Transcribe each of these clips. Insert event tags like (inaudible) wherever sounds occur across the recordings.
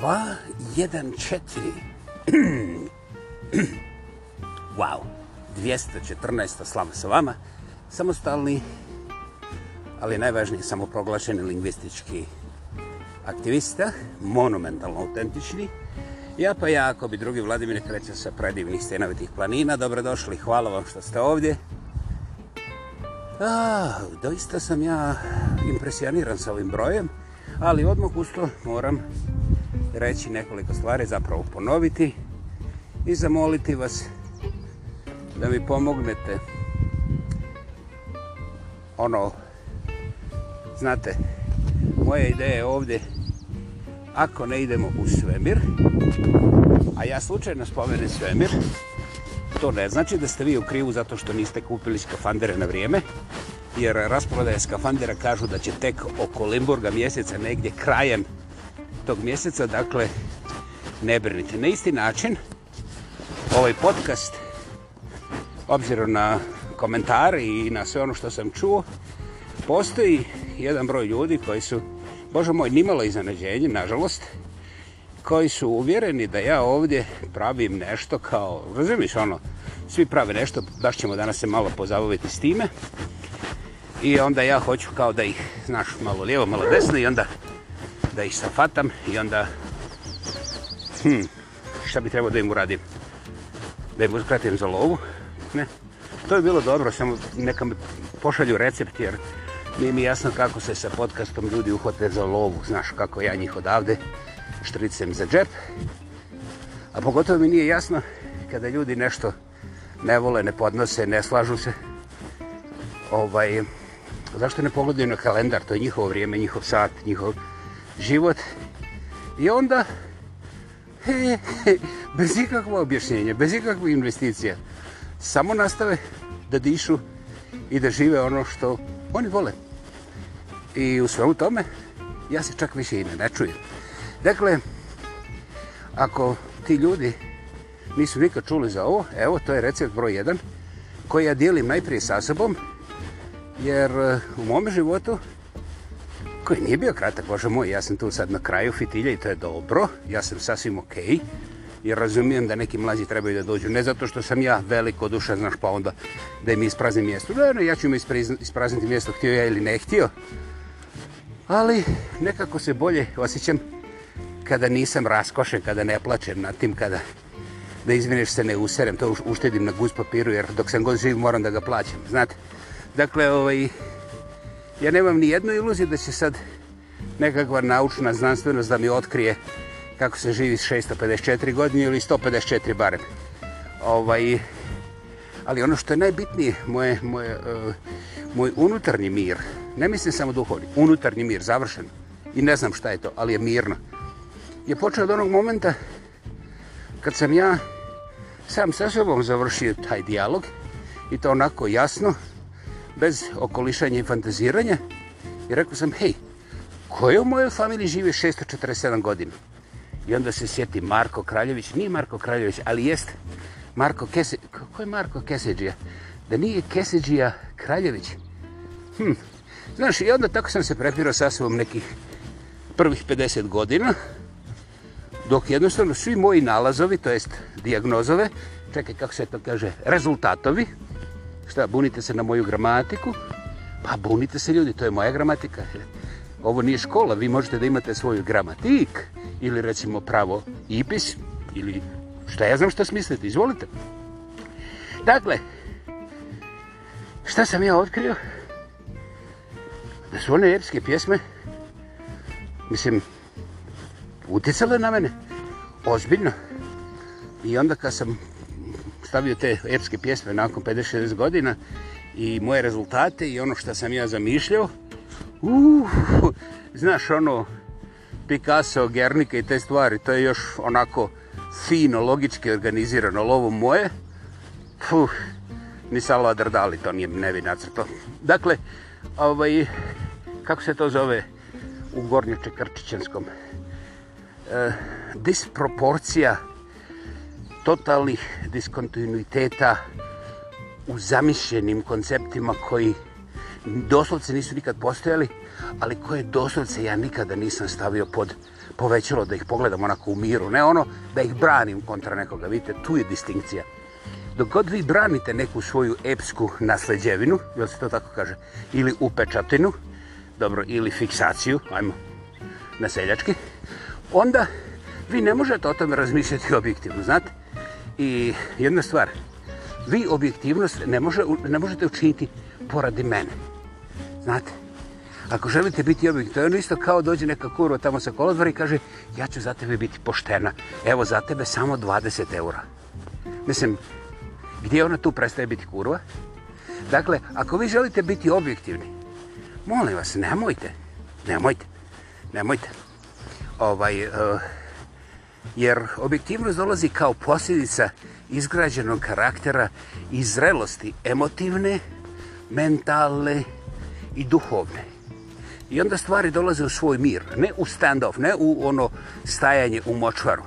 214. (clears throat) wow. 214. Slava sa vama. Samostalni, ali najvažniji samoproglašeni lingvistički aktivista. Monumentalno autentični. Ja pa ja, ako bi drugi Vladimir kreće sa predivnih stenovitih planina. Dobrodošli, hvala vam što ste ovdje. Ah, doista sam ja impresioniran sa ovim brojem, ali odmah usto moram reći nekoliko stvari, zapravo ponoviti i zamoliti vas da mi pomognete ono znate moja ideja je ovdje ako ne idemo u svemir a ja slučajno spomenem svemir to ne znači da ste vi u krivu zato što niste kupili skafandere na vrijeme jer rasprodaje skafandera kažu da će tek oko Limburga mjeseca negdje krajem tog mjeseca, dakle, ne brinite. Na isti način, ovaj podcast, obzirom na komentare i na sve ono što sam čuo, postoji jedan broj ljudi koji su, bože moj, nimalo iznenađenje, nažalost, koji su uvjereni da ja ovdje pravim nešto kao, razumiješ ono, svi prave nešto, baš ćemo danas se malo pozabaviti s time. I onda ja hoću kao da ih, znaš, malo lijevo, malo desno i onda da ih safatam i onda hm, šta bi trebao da im uradim da im uskratim za lovu ne, to je bilo dobro samo neka mi pošalju recept jer nije mi jasno kako se sa podcastom ljudi uhvate za lovu znaš kako ja njih odavde štricem za džep a pogotovo mi nije jasno kada ljudi nešto ne vole ne podnose, ne slažu se ovaj zašto ne pogledaju na kalendar, to je njihovo vrijeme njihov sat, njihov život i onda he, he, bez ikakvo objašnjenje bez ikakve investicije samo nastave da dišu i da žive ono što oni vole i u svemu tome ja se čak više i ne, ne čujem dakle ako ti ljudi nisu nikad čuli za ovo evo to je recept broj 1 koji ja dijelim najprije sa sobom jer eh, u mom životu koji nije bio kratak, bože moj, ja sam tu sad na kraju fitilja i to je dobro, ja sam sasvim okej, okay, jer razumijem da neki mlazi trebaju da dođu, ne zato što sam ja veliko duša, znaš, pa onda da im ispraznim mjesto. Da, ne, ja ću im isprazniti mjesto, htio ja ili ne htio, ali nekako se bolje osjećam kada nisam raskošen, kada ne plačem nad tim, kada da izvineš se ne userem, to uštedim na guz papiru, jer dok sam god živ moram da ga plaćam, znate. Dakle, ovaj, Ja nemam ni jednu iluziju da će sad nekakva naučna znanstvenost da mi otkrije kako se živi s 654 godine ili 154 barem. Ovaj, ali ono što je najbitnije, moje, moje, uh, moj unutarnji mir, ne mislim samo duhovni, unutarnji mir, završen, i ne znam šta je to, ali je mirno, je počeo od onog momenta kad sam ja sam sa sobom završio taj dijalog i to onako jasno, bez okolišanja i fantaziranja i rekao sam, hej, koje u mojoj familiji žive 647 godina? I onda se sjeti Marko Kraljević, nije Marko Kraljević, ali jest Marko Kese... Ko je Marko Keseđija? Da nije Keseđija Kraljević? Hm. Znaš, i onda tako sam se prepirao sa sobom nekih prvih 50 godina, dok jednostavno svi moji nalazovi, to jest diagnozove, čekaj kako se to kaže, rezultatovi, šta, bunite se na moju gramatiku? Pa bunite se ljudi, to je moja gramatika. Ovo nije škola, vi možete da imate svoju gramatik ili recimo pravo ipis ili šta ja znam šta smislite, izvolite. Dakle, šta sam ja otkrio? Da su one epske pjesme, mislim, utjecale na mene, ozbiljno. I onda kad sam stavio te epske pjesme nakon 50-60 godina i moje rezultate i ono što sam ja zamišljao. Uf, znaš ono, Picasso, Gernika i te stvari, to je još onako fino, logički organizirano, ali ovo moje, puh, ni Salvador Dali, to nije nevi nacrto. Dakle, ovaj, kako se to zove u Gornjoče Krčićanskom? E, eh, disproporcija, disproporcija, totalnih diskontinuiteta u zamišljenim konceptima koji doslovce nisu nikad postojali, ali koje doslovce ja nikada nisam stavio pod povećalo da ih pogledam onako u miru, ne ono da ih branim kontra nekoga. Vidite, tu je distinkcija. Dok god vi branite neku svoju epsku nasleđevinu, jel se to tako kaže, ili upečatinu, dobro, ili fiksaciju, ajmo, na seljački, onda vi ne možete o tome razmišljati objektivno, znate? I jedna stvar, vi objektivnost ne, može, ne možete učiniti poradi mene. Znate, ako želite biti objektivni, to je ono isto kao dođe neka kurva tamo sa kolodvara i kaže ja ću za tebe biti poštena, evo za tebe samo 20 eura. Mislim, gdje ona tu prestaje biti kurva? Dakle, ako vi želite biti objektivni, molim vas, nemojte, nemojte, nemojte. Ovaj... Uh, jer objektivnost dolazi kao posljedica izgrađenog karaktera i zrelosti emotivne, mentalne i duhovne. I onda stvari dolaze u svoj mir, ne u stand-off, ne u ono stajanje u močvaru,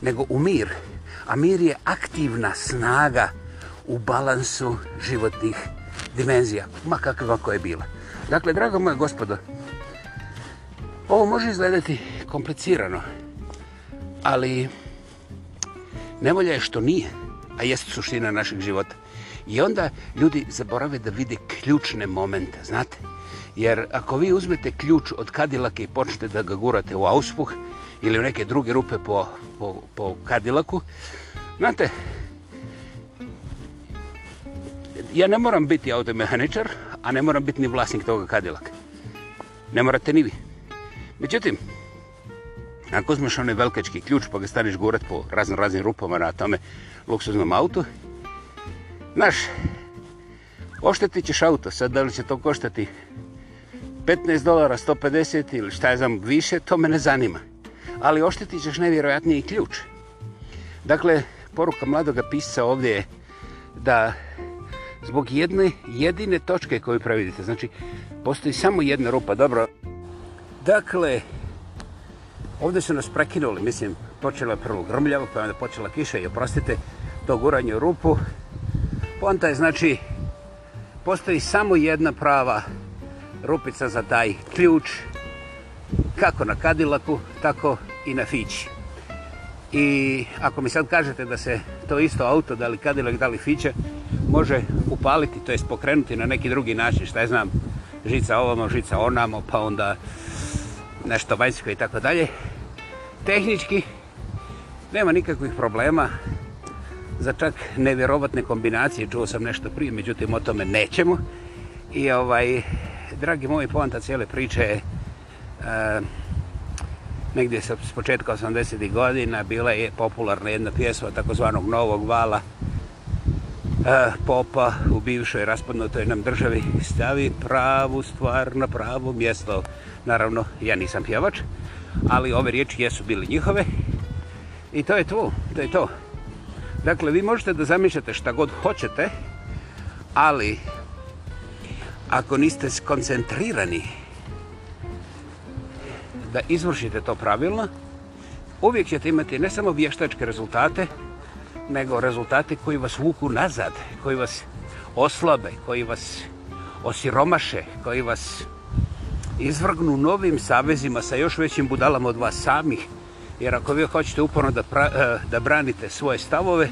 nego u mir. A mir je aktivna snaga u balansu životnih dimenzija, ma kakva koja je bila. Dakle, drago moje gospodo, ovo može izgledati komplicirano, ali nevolja je što nije, a jest suština našeg života. I onda ljudi zaborave da vide ključne momente, znate? Jer ako vi uzmete ključ od kadilaka i počnete da ga gurate u auspuh ili u neke druge rupe po, po, po kadilaku, znate, ja ne moram biti automehaničar, a ne moram biti ni vlasnik toga kadilaka. Ne morate ni vi. Međutim, Ako uzmeš onaj velkački ključ pa ga staneš gurat po raznim raznim rupama na tome luksuznom autu, znaš, ošteti ćeš auto, sad da li će to koštati 15 dolara, 150 ili šta je znam više, to me ne zanima. Ali ošteti ćeš nevjerojatniji ključ. Dakle, poruka mladoga pisca ovdje je da zbog jedne jedine točke koju pravidite, znači postoji samo jedna rupa, dobro. Dakle, Ovdje su nas prekinuli, mislim, počela je prvo grmljava, pa je onda počela kiša i oprostite to guranje u rupu. Ponta je, znači, postoji samo jedna prava rupica za taj ključ, kako na kadilaku, tako i na fići. I ako mi sad kažete da se to isto auto, da li kadilak, da li fiće, može upaliti, to jest pokrenuti na neki drugi način, šta je znam, žica ovamo, žica onamo, pa onda nešto vanjsko i tako dalje tehnički nema nikakvih problema za čak nevjerovatne kombinacije. Čuo sam nešto prije, međutim o tome nećemo. I ovaj, dragi moji, poanta cijele priče je e, negdje sa, s početka 80. godina bila je popularna jedna pjesma takozvanog Novog Vala e, popa u bivšoj raspadnutoj nam državi stavi pravu stvar na pravo mjesto. Naravno, ja nisam pjevač, ali ove riječi jesu bili njihove. I to je to, to je to. Dakle, vi možete da zamišljate šta god hoćete, ali ako niste skoncentrirani da izvršite to pravilno, uvijek ćete imati ne samo vještačke rezultate, nego rezultate koji vas vuku nazad, koji vas oslabe, koji vas osiromaše, koji vas izvrgnu novim savezima sa još većim budalama od vas samih. Jer ako vi hoćete uporno da, pra, e, da branite svoje stavove,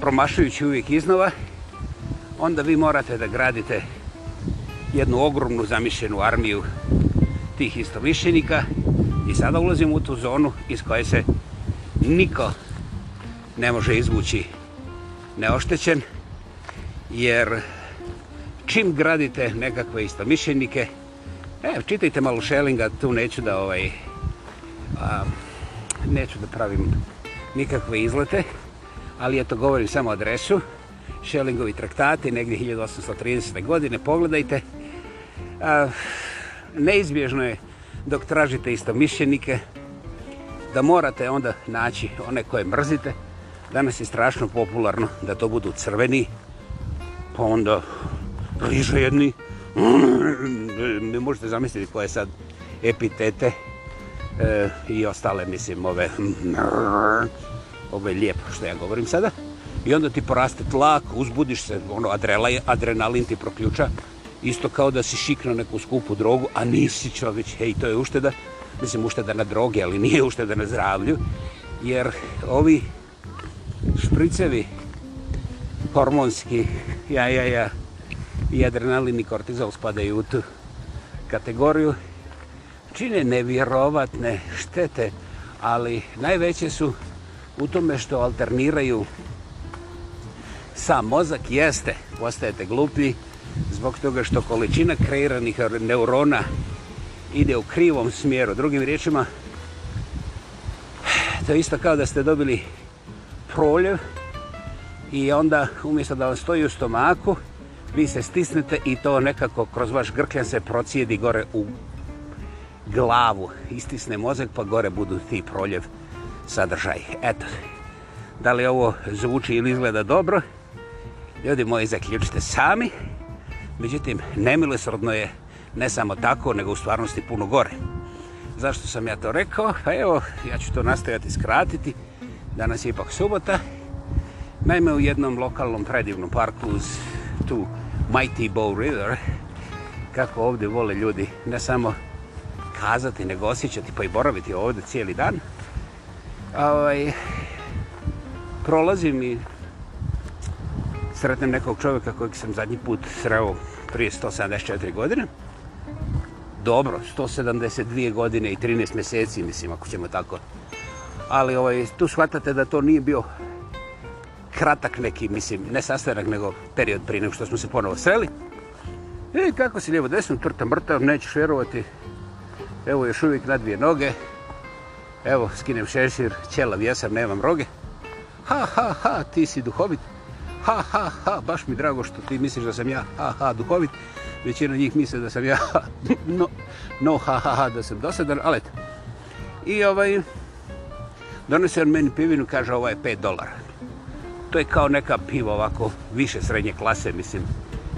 promašujući uvijek iznova, onda vi morate da gradite jednu ogromnu zamišljenu armiju tih istomišljenika i sada ulazimo u tu zonu iz koje se niko ne može izvući neoštećen jer čim gradite nekakve istomišljenike, E, čitajte malo Schellinga, tu neću da ovaj a, neću da pravim nikakve izlete, ali eto govorim samo adresu. Schellingovi traktati negdje 1830. godine, pogledajte. A, neizbježno je dok tražite isto mišljenike da morate onda naći one koje mrzite. Danas je strašno popularno da to budu crveni, pa onda bliže jedni, ne možete zamisliti koje sad epitete e, i ostale, mislim, ove, ove lijepo što ja govorim sada. I onda ti poraste tlak, uzbudiš se, ono, adrela, adrenalin ti proključa, isto kao da si šikno neku skupu drogu, a nisi čovječ, hej, to je ušteda, mislim, ušteda na droge, ali nije ušteda na zdravlju, jer ovi špricevi hormonski, ja, ja, ja, i adrenalin i kortizol spadaju u tu kategoriju. Čine nevjerovatne štete, ali najveće su u tome što alterniraju sam mozak jeste, ostajete glupi zbog toga što količina kreiranih neurona ide u krivom smjeru. Drugim riječima, to je isto kao da ste dobili proljev i onda umjesto da vam stoji u stomaku, vi se stisnete i to nekako kroz vaš grkljan se procijedi gore u glavu, istisne mozak pa gore budu ti proljev sadržaj. Eto, da li ovo zvuči ili izgleda dobro? Ljudi moji, zaključite sami. Međutim, nemilosrodno je ne samo tako, nego u stvarnosti puno gore. Zašto sam ja to rekao? Pa evo, ja ću to nastaviti skratiti. Danas je ipak subota. Naime, u jednom lokalnom predivnom parku uz tu Mighty Bow River, kako ovdje vole ljudi ne samo kazati, nego osjećati pa i boraviti ovdje cijeli dan. Ovaj, prolazim i sretnem nekog čovjeka kojeg sam zadnji put sreo prije 174 godine. Dobro, 172 godine i 13 mjeseci, mislim, ako ćemo tako. Ali ovaj, tu shvatate da to nije bio kratak neki, mislim, ne sastanak, nego period prije nego što smo se ponovo sreli. I e, kako si lijevo desno, trta mrta, nećeš vjerovati. Evo još uvijek na dvije noge. Evo, skinem šešir, ćelav jesam, nemam roge. Ha, ha, ha, ti si duhovit. Ha, ha, ha, baš mi drago što ti misliš da sam ja, ha, ha, duhovit. Većina njih misle da sam ja, (laughs) no, no, ha, ha, ha, da sam dosadan, ali eto. I ovaj, donese on meni pivinu, kaže, ovo je 5 dolara to je kao neka piva ovako više srednje klase mislim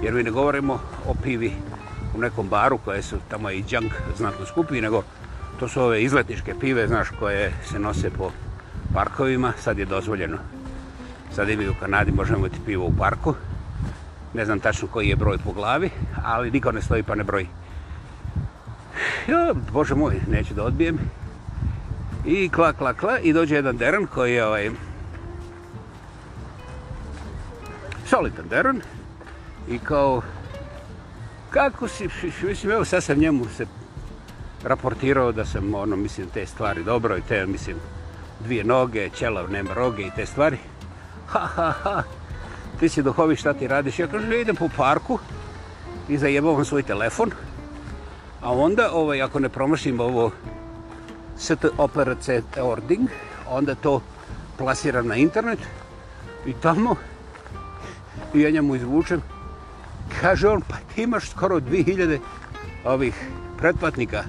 jer mi ne govorimo o pivi u nekom baru koje su tamo i junk znatno skupi nego to su ove izletničke pive znaš koje se nose po parkovima sad je dozvoljeno sad i mi u Kanadi možemo imati pivo u parku ne znam tačno koji je broj po glavi ali niko ne stoji pa ne broji jo, bože moj neću da odbijem i kla kla kla i dođe jedan deran koji je ovaj, solitan Deron i kao kako si, mislim, evo sad sam njemu se raportirao da sam, ono, mislim, te stvari dobro i te, mislim, dvije noge, ćelav nema roge i te stvari. Ha, ha, ha, ti si duhovi šta ti radiš? Ja kažem, idem po parku i zajebavam svoj telefon, a onda, ovaj, ako ne promašim ovo ST operace ording, onda to plasiram na internet i tamo ja njemu izvučem. Kaže on, pa ti imaš skoro 2000 ovih pretplatnika.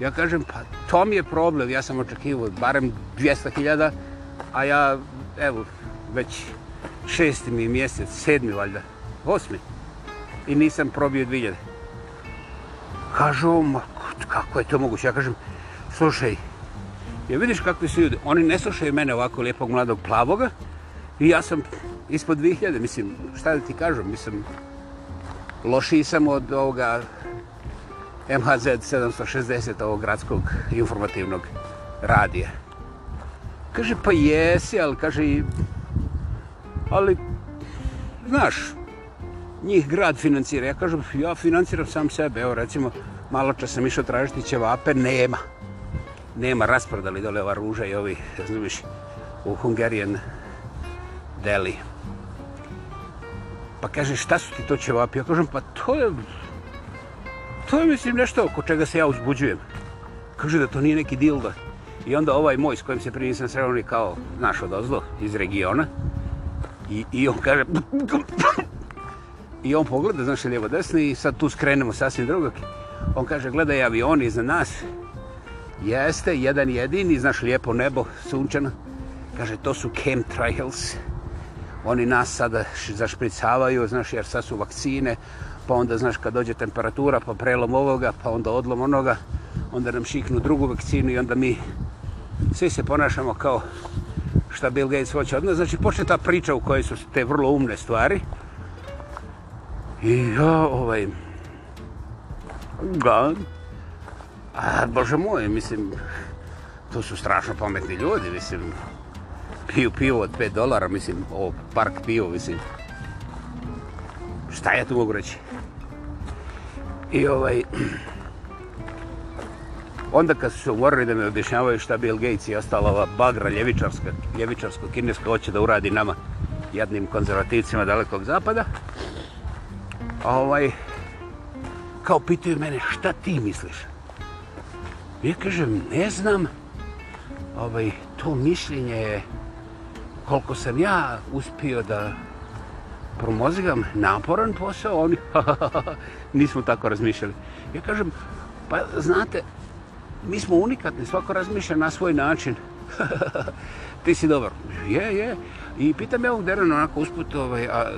Ja kažem, pa to mi je problem, ja sam očekivao barem 200.000, a ja, evo, već šesti mi mjesec, sedmi valjda, osmi, i nisam probio 2000. Kažu, ma, kako je to moguće? Ja kažem, slušaj, ja vidiš kakvi su ljudi, oni ne slušaju mene ovako lijepog mladog plavoga, i ja sam ispod 2000, mislim, šta da ti kažem, mislim, lošiji sam od ovoga MHZ 760, ovog gradskog informativnog radija. Kaže, pa jesi, ali kaže, ali, znaš, njih grad financira. Ja kažem, ja financiram sam sebe, evo recimo, malo čas sam išao tražiti ćevape, nema. Nema rasprodali dole ova ruža i ovi, znaš, u Hungarian Deli. Pa kaže, šta su ti to ćevapi? Ja kažem, pa to je... To je, mislim, nešto oko čega se ja uzbuđujem. Kaže da to nije neki dildo. I onda ovaj moj s kojim se prije nisam sreo, on je kao naš odozlo iz regiona. I, i on kaže... I on pogleda, znaš, lijevo desno i sad tu skrenemo sasvim drugog. On kaže, gledaj avion iza nas. Jeste, jedan jedini, znaš, lijepo nebo, sunčano. Kaže, to su chemtrails. trails oni nas sad zašpricavaju, znaš, jer sad su vakcine, pa onda, znaš, kad dođe temperatura, pa prelom ovoga, pa onda odlom onoga, onda nam šiknu drugu vakcinu i onda mi svi se ponašamo kao šta Bill Gates hoće od nas. Znači, počne ta priča u kojoj su te vrlo umne stvari. I ja, ovaj, ga, a, bože moj, mislim, to su strašno pametni ljudi, mislim, piju pivo od 5 dolara, mislim, ovo park pivo, mislim. Šta ja tu mogu reći? I ovaj... (clears throat) Onda kad su se umorili da me objašnjavaju šta Bill Gates i ostala ova bagra ljevičarska, ljevičarsko-kineska hoće da uradi nama jednim konzervativcima dalekog zapada, ovaj, kao pitaju mene šta ti misliš? Ja kažem, ne znam, ovaj, to mišljenje je koliko sam ja uspio da promozigam naporan posao, oni (laughs) nismo tako razmišljali. Ja kažem, pa znate, mi smo unikatni, svako razmišlja na svoj način. (laughs) Ti si dobar. Je, je. I pitam ja ovog Derena onako usput, ovaj, a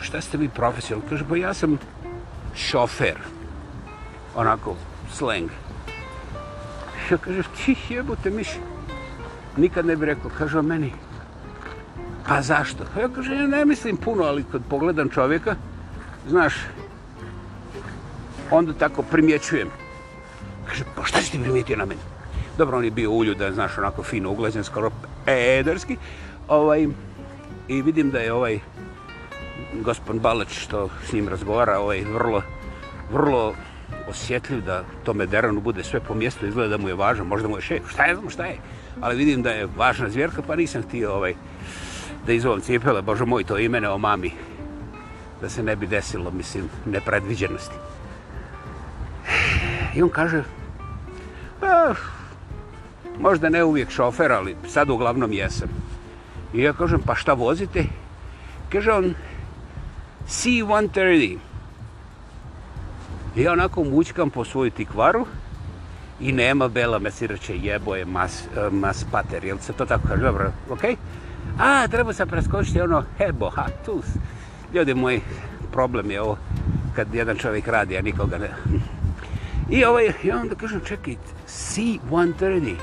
šta ste vi profesionalni? Kaže, pa ja sam šofer. Onako, sleng. Ja kažem, ti jebute miš. Nikad ne bi rekao, kaže o meni, pa zašto? Pa ja kažem, ja ne mislim puno, ali kad pogledam čovjeka, znaš, onda tako primjećujem. Kaže, pa šta si ti primijetio na meni? Dobro, on je bio uljudan, znaš, onako fino uglazen, skoro e, ederski. Ovaj, I vidim da je ovaj gospod Baleć što s njim razgovara, ovaj vrlo, vrlo osjetljiv da tome Deranu bude sve po mjestu, izgleda da mu je važno, možda mu je šef, šta je znam šta je, ali vidim da je važna zvjerka, pa nisam htio ovaj, da izvolim cipele, bože moj, to imene o mami, da se ne bi desilo, mislim, nepredviđenosti. I on kaže, pa, možda ne uvijek šofer, ali sad uglavnom jesam. I ja kažem, pa šta vozite? Kaže on, C-130. I ja onako mućkam po svoju tikvaru i nema bela mesiraće jeboje mas, eh, mas pater, jel se to tako kaže? Dobro, okej? Okay? A, treba sam preskočiti ono hebo, ha, tus. Ljudi, moj problem je ovo kad jedan čovjek radi, a nikoga ne. I ovaj, ja onda kažem, čekaj, C-130.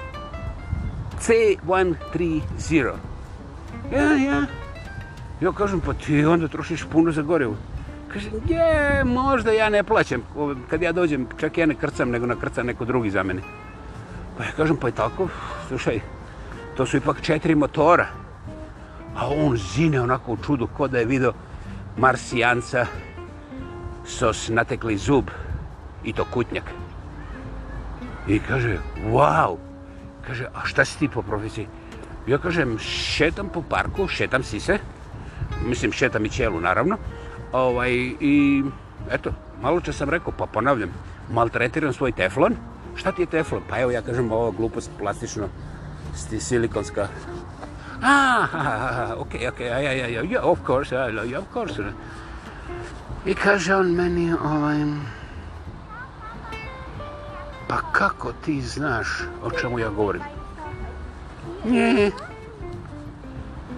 C-130. Ja, ja. Ja kažem, pa ti onda trošiš puno za gorivo. Kaže, je, možda ja ne plaćam. Kad ja dođem, čak ja ne krcam, nego nakrca neko drugi za mene. Pa ja kažem, pa je tako, slušaj, to su ipak četiri motora a on zine onako u čudu ko da je video marsijanca sos natekli zub i to kutnjak. I kaže, wow, kaže, a šta si ti po profesiji? Ja kažem, šetam po parku, šetam si se, mislim, šetam i ćelu, naravno, ovaj, i eto, malo čas sam rekao, pa ponavljam, maltretiram svoj teflon, šta ti je teflon? Pa evo, ja kažem, ovo glupost plastično, silikonska Ah, okej, (laughs) okej, ja, ja, ja, ja, of course, ja, ja, of course. I kaže on meni, ovaj, pa kako ti znaš o čemu ja govorim? Nije.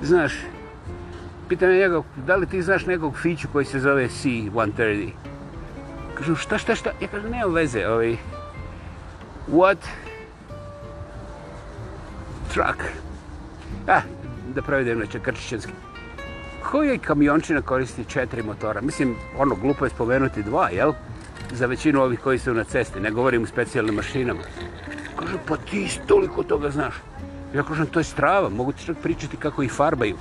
Znaš, pitan je njegov, da li ti znaš nekog fiću koji se zove C-130? Kažu, šta, šta, šta? Ja kažem, nema veze, ovaj, what? Truck. Eh, da prevedem neće krčićanski. Koji kamiončina koristi četiri motora? Mislim, ono, glupo je spomenuti dva, jel? Za većinu ovih koji su na cesti, ne govorim u specijalnim mašinama. Kažem, pa ti toliko toga znaš. Ja kažem, to je strava, mogu ti čak pričati kako ih farbaju.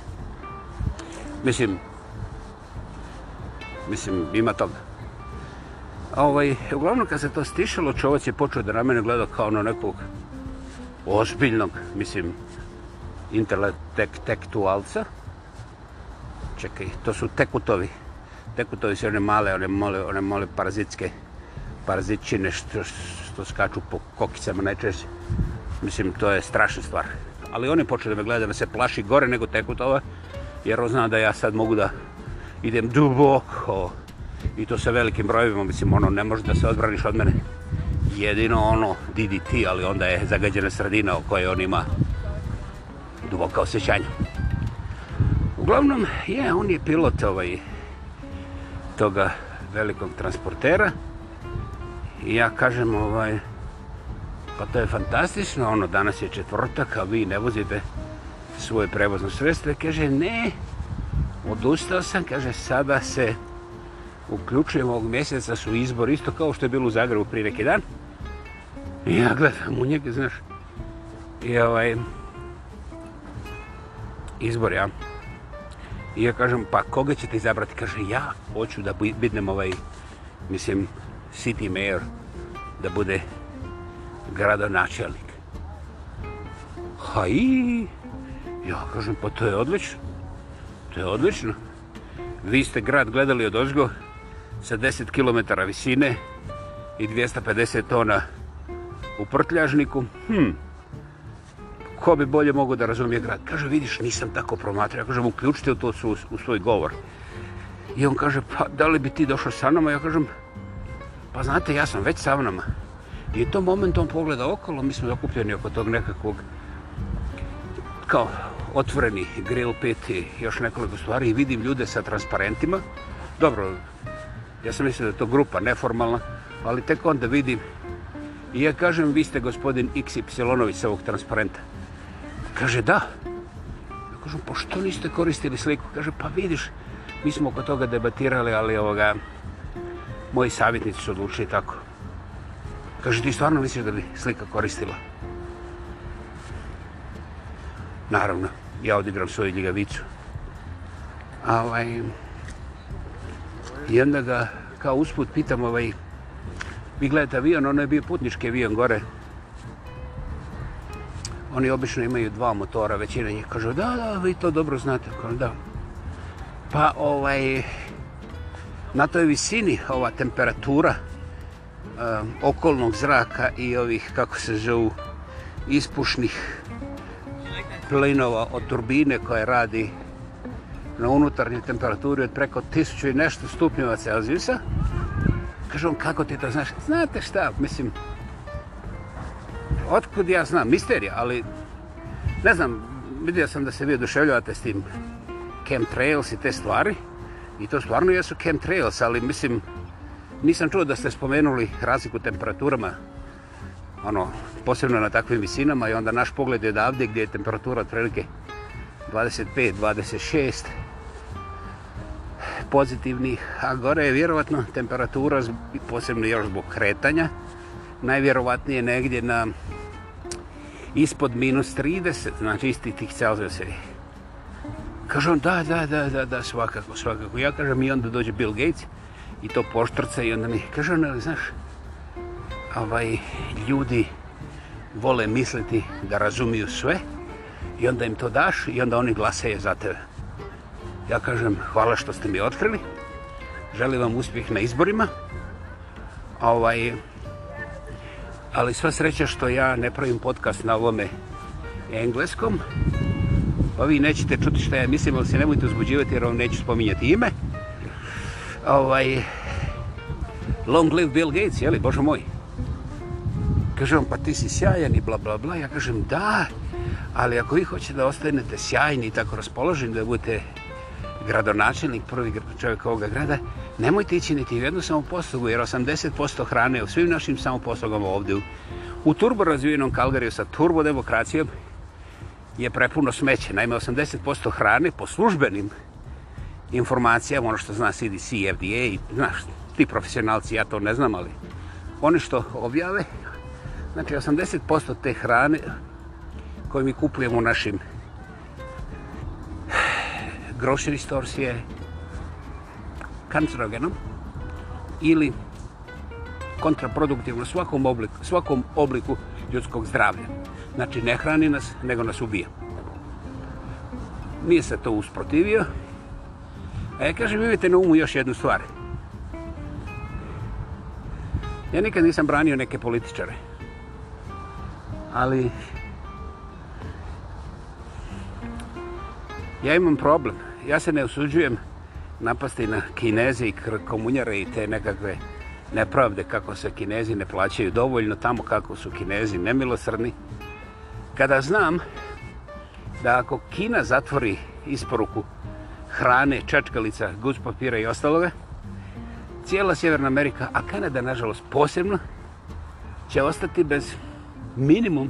Mislim, mislim, ima toga. A ovaj, uglavnom kad se to stišalo, čovac je počeo da na mene gleda kao na nekog ozbiljnog, mislim, intelektualca. Čekaj, to su tekutovi. Tekutovi su one male, one male, one male parazitske parazitčine što, što skaču po kokicama najčešće. Mislim, to je strašna stvar. Ali oni počeli da me gledaju, da me se plaši gore nego tekutova, jer on zna da ja sad mogu da idem duboko i to sa velikim brojevima, mislim, ono, ne može da se odbraniš od mene. Jedino ono DDT, ali onda je zagađena sredina o kojoj on ima duboka osjećanja. Uglavnom, je, on je pilot ovaj, toga velikog transportera. I ja kažem, ovaj, pa to je fantastično, ono, danas je četvrtak, a vi ne vozite svoje prevozno sredstvo. Kaže, ne, odustao sam, kaže, sada se uključujem ovog mjeseca su izbor, isto kao što je bilo u Zagrebu prije neki dan. I ja gledam u njega, znaš, i ovaj, izbor, ja. I ja kažem, pa koga ćete izabrati? Kaže, ja hoću da bidnem ovaj, mislim, city mayor, da bude gradonačelnik. Ha i, ja kažem, pa to je odlično. To je odlično. Vi ste grad gledali od ozgo sa 10 km visine i 250 tona u prtljažniku. Hmm, ko bi bolje mogo da razumije grad? Kaže, vidiš, nisam tako promatrao. Ja kažem, uključite u to u, u svoj govor. I on kaže, pa da li bi ti došao sa nama? Ja kažem, pa znate, ja sam već sa nama. I u tom momentu on pogleda okolo, mi smo zakupljeni oko tog nekakvog kao otvoreni grill pit i još nekoliko stvari i vidim ljude sa transparentima. Dobro, ja sam mislio da je to grupa neformalna, ali tek onda vidim i ja kažem, vi ste gospodin XY-ovic ovog transparenta. Kaže, da. Ja kažu, pa što niste koristili sliku? Kaže, pa vidiš, mi smo oko toga debatirali, ali ovoga, moji savjetnici su odlučili tako. Kaže, ti stvarno misliš da bi slika koristila? Naravno, ja odigram svoju ljigavicu. A ovaj, jedna ga kao usput pitam, ovaj, vi gledate avion, ono je bio putnički avion gore, oni obično imaju dva motora, većina njih kaže, da, da, vi to dobro znate, kao da. Pa, ovaj, na toj visini ova temperatura um, okolnog zraka i ovih, kako se zovu, ispušnih plinova od turbine koje radi na unutarnjoj temperaturi od preko tisuću i nešto stupnjeva Celzijusa. Kaže on, kako ti to znaš? Znate šta, mislim, otkud ja znam, misterija, ali ne znam, vidio sam da se vi oduševljavate s tim chemtrails i te stvari. I to stvarno jesu chemtrails, ali mislim, nisam čuo da ste spomenuli razliku temperaturama, ono, posebno na takvim visinama i onda naš pogled je odavde gdje je temperatura otprilike 25-26 pozitivnih, a gore je vjerovatno temperatura, posebno još zbog kretanja, najvjerovatnije negdje na ispod minus 30, znači isti tih Celsiusa. Kaže on, da, da, da, da, da, svakako, svakako. Ja kažem, i onda dođe Bill Gates i to poštrca i onda mi kaže on, ali znaš, ovaj, ljudi vole misliti da razumiju sve i onda im to daš i onda oni glasaju za tebe. Ja kažem, hvala što ste mi otkrili, želim vam uspjeh na izborima, ovaj, ali sva sreća što ja ne pravim podcast na ovome engleskom. Pa vi nećete čuti šta ja mislim, ali se nemojte uzbuđivati jer vam neću spominjati ime. Ovaj, long live Bill Gates, jeli, bože moj. Kaže vam, pa ti si sjajan i bla, bla, bla. Ja kažem, da, ali ako vi hoćete da ostanete sjajni i tako raspoloženi, da budete gradonačelnik, prvi čovjek ovoga grada, nemojte ići niti u jednu samoposlugu, jer 80% hrane u svim našim samoposlugama ovdje u, u turbo razvijenom Kalgariju sa turbodemokracijom je prepuno smeće. Naime, 80% hrane po službenim informacijama, ono što zna CDC, FDA, i, znaš, ti profesionalci, ja to ne znam, ali oni što objave, znači 80% te hrane koje mi kupujemo u našim grocery stores je kancerogeno ili kontraproduktivno svakom obliku, svakom obliku ljudskog zdravlja. Znači, ne hrani nas, nego nas ubija. Nije se to usprotivio. A ja kažem, imajte na umu još jednu stvar. Ja nikad nisam branio neke političare. Ali... Ja imam problem ja se ne osuđujem napasti na kineze i komunjare i te nekakve nepravde kako se kinezi ne plaćaju dovoljno tamo kako su kinezi nemilosrni. Kada znam da ako Kina zatvori isporuku hrane, čačkalica, guz papira i ostaloga, cijela Sjeverna Amerika, a Kanada nažalost posebno, će ostati bez minimum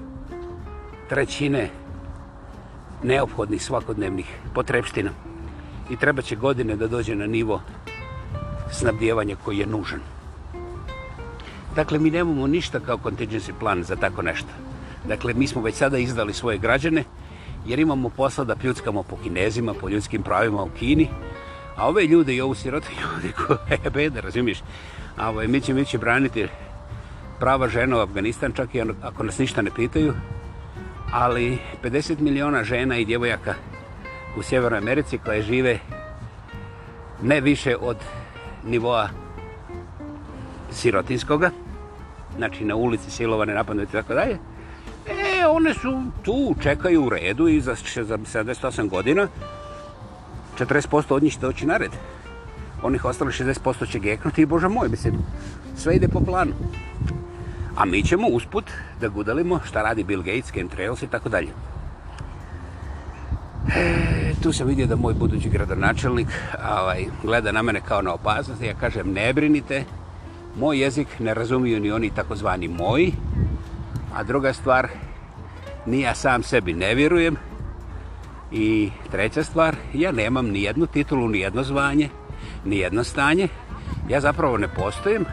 trećine neophodnih svakodnevnih potrebština i treba će godine da dođe na nivo snabdjevanja koji je nužan. Dakle, mi nemamo ništa kao contingency plan za tako nešto. Dakle, mi smo već sada izdali svoje građane, jer imamo posla da pljuckamo po kinezima, po ljudskim pravima u Kini, a ove ljude i ovu sirotu (laughs) ljudi koje je beda, razumiješ? A ovo, ovaj, mi će, mi će braniti prava žena u Afganistan, čak i ako nas ništa ne pitaju, ali 50 miliona žena i djevojaka u Sjevernoj Americi koje žive ne više od nivoa sirotinskoga, znači na ulici silovane, napadnete i tako dalje, e, one su tu, čekaju u redu i za 78 godina 40% od njih će doći na red. Onih ostalih 60% će geknuti i bože moj, mislim, sve ide po planu. A mi ćemo usput da gudalimo šta radi Bill Gates, Game Trails i tako dalje. Eee, tu sam vidio da moj budući gradonačelnik ovaj, gleda na mene kao na opasnost. Ja kažem, ne brinite, moj jezik ne razumiju ni oni takozvani moji. A druga stvar, ni ja sam sebi ne vjerujem. I treća stvar, ja nemam ni jednu titulu, ni jedno zvanje, ni jedno stanje. Ja zapravo ne postojem,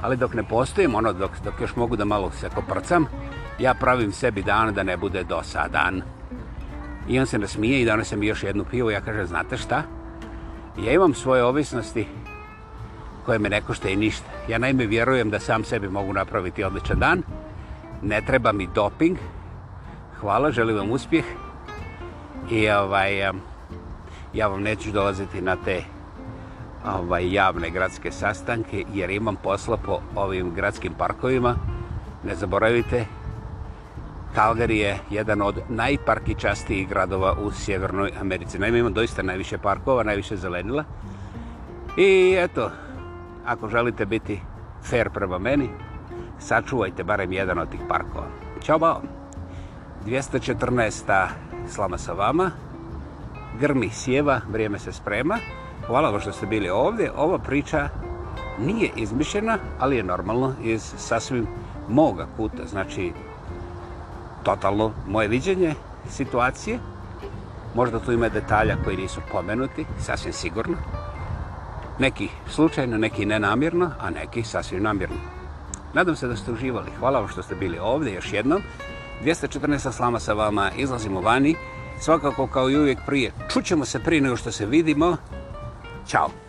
ali dok ne postojem, ono dok, dok još mogu da malo se koprcam, ja pravim sebi dan da ne bude dosadan. dan. I on se nasmije i danas sam još jednu pivo. Ja kažem, znate šta? Ja imam svoje ovisnosti koje me ne košta i ništa. Ja naime vjerujem da sam sebi mogu napraviti odličan dan. Ne treba mi doping. Hvala, želim vam uspjeh. I ovaj, ja vam neću dolaziti na te ovaj, javne gradske sastanke jer imam posla po ovim gradskim parkovima. Ne zaboravite, Calgary je jedan od najparkičastijih gradova u Sjevernoj Americi. Naime, ima doista najviše parkova, najviše zelenila. I eto, ako želite biti fair prema meni, sačuvajte barem jedan od tih parkova. Ćao, bao! 214. slama sa vama. Grmi sjeva, vrijeme se sprema. Hvala vam što ste bili ovdje. Ova priča nije izmišljena, ali je normalno iz sasvim moga kuta. Znači, totalno moje viđenje situacije. Možda tu ima detalja koji nisu pomenuti, sasvim sigurno. Neki slučajno, neki nenamjerno, a neki sasvim namjerno. Nadam se da ste uživali. Hvala vam što ste bili ovdje još jednom. 214. slama sa vama, izlazimo vani. Svakako kao i uvijek prije, čućemo se prije nego što se vidimo. Ćao!